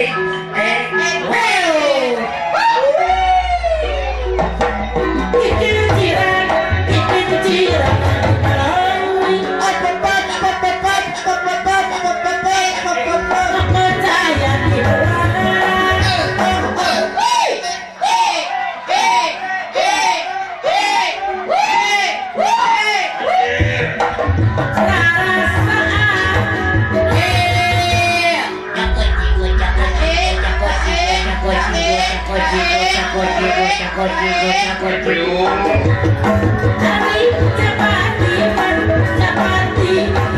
Yeah. Thank you.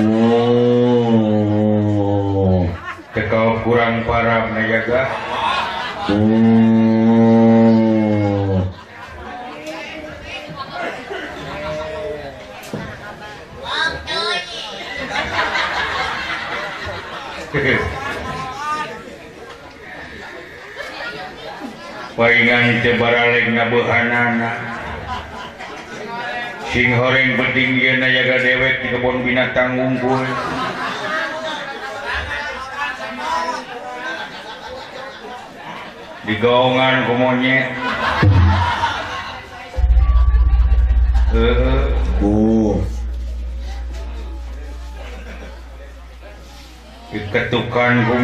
ke oh. kau kurang para mejaga Paan tebara ngabuhanan dingga dewe dibun binatangbun dihonganmonye oh. diketukan bu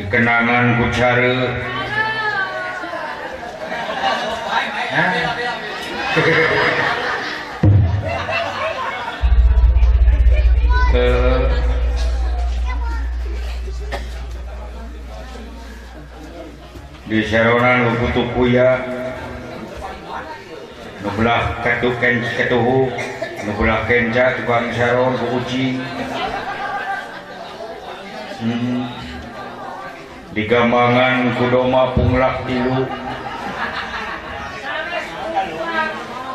dikenangan kucara Eh, di Sharan lu tukuya nulahtuken ke nu kepan Sharoncing digambangan kudoma pula tiuku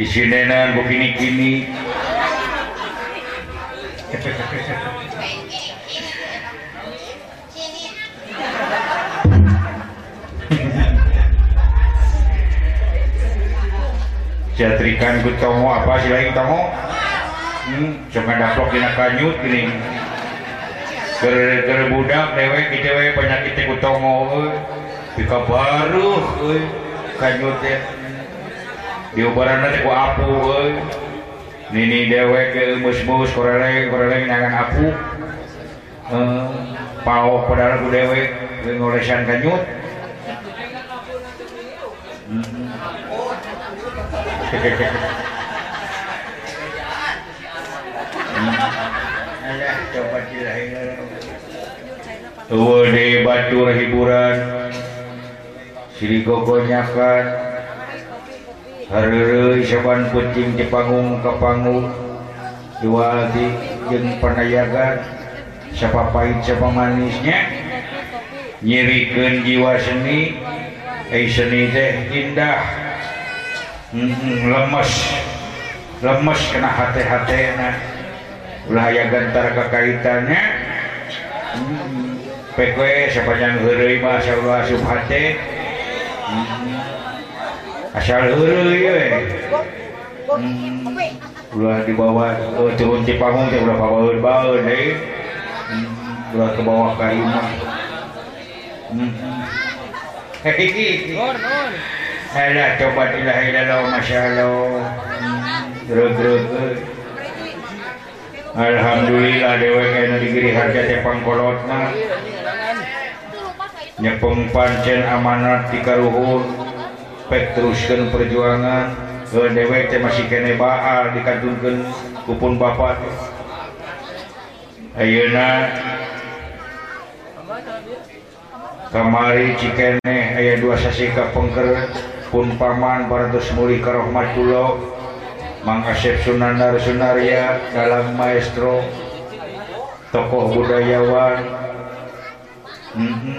Di isinenan begini kini, jatrikan ku tongo apa sih lain tongo hmm, cuma daplok dina kanyut kini, ger ger budak dewek kita we penyakit ku tongo euy pika baru kanyut ya Eh. ini dewek ke mus aku eh, pau padaku dewek baju hiburan si gogonyauh wan kucing Jepanggung Kepanggung jiwa di peyagan siapapahit Jepang manisnya nyiriken jiwa seni eh seni teh indah lemes lemes kena -hati wilaya gantar kekaitannya pewe sepanjang hari Masya Allah Subha keluar dibapanggung keluar ke bawah hmm. eh, coba Masya hmm, eh. Alhamdulillah dewe di harga Jepang Kol nyepeng pancen amanat ti ruhur teruskan perjuangan ke eh, dewe masih ke bak dikajun ke kupun Bapakt Kamari Cikenne ayat duasasikappeker pun Paman Bardosuli karoohmatlo Ma Asep Sunanda Sunaria dalam Mae tokoh budayawan mhm.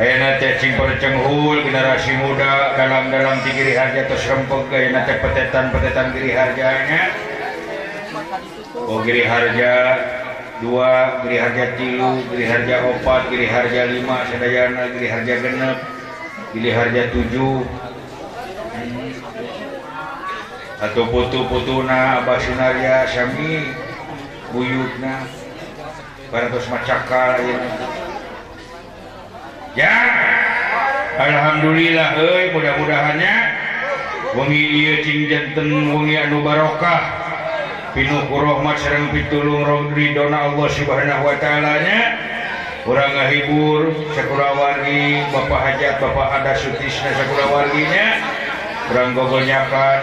cing cenghul generasi muda dalam-dalam di kiri harga terus semacak petetan petetan kiri harganya Oh kiri harga dua kiri harga tilu harga obat kiri harga 5 sedayana diri harga genep pilih harga 7 atau butuh putuna aba Sunaria Smi buyutna paratos maca kali Alhamdulillah eh, mudah-mudahannya bujan tenbarokah pinrahmat seorangrang pitul Roho Allah subhanahu wa ta'alanya kurangghibur sekurawari Bapak hajat Bapak hmm. ada sutisnya segurawarnya eh. beranggonyakan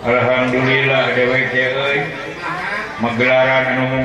Alhamdulillah dewe Maggelan numt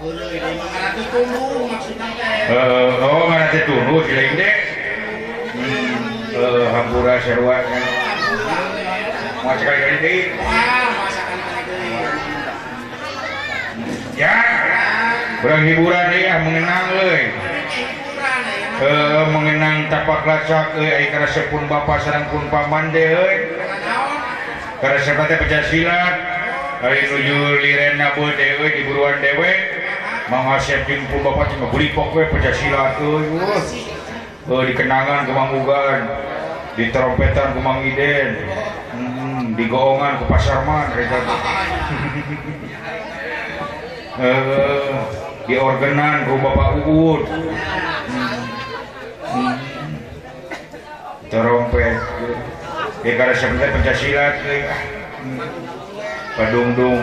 Eh, oh, hmm, eh, hambura be hiburan eh, ah, mengenang mengenang tapakca sepun papapunpaman De karenanya pecasilalatju lirebu Dewe diburuuan dewek bewekcasila eh, dikenangan peanggan diteropetan guang Iiden hmm, digohongan kepasarman eh, dian hmm. terompet pencasila Bandungung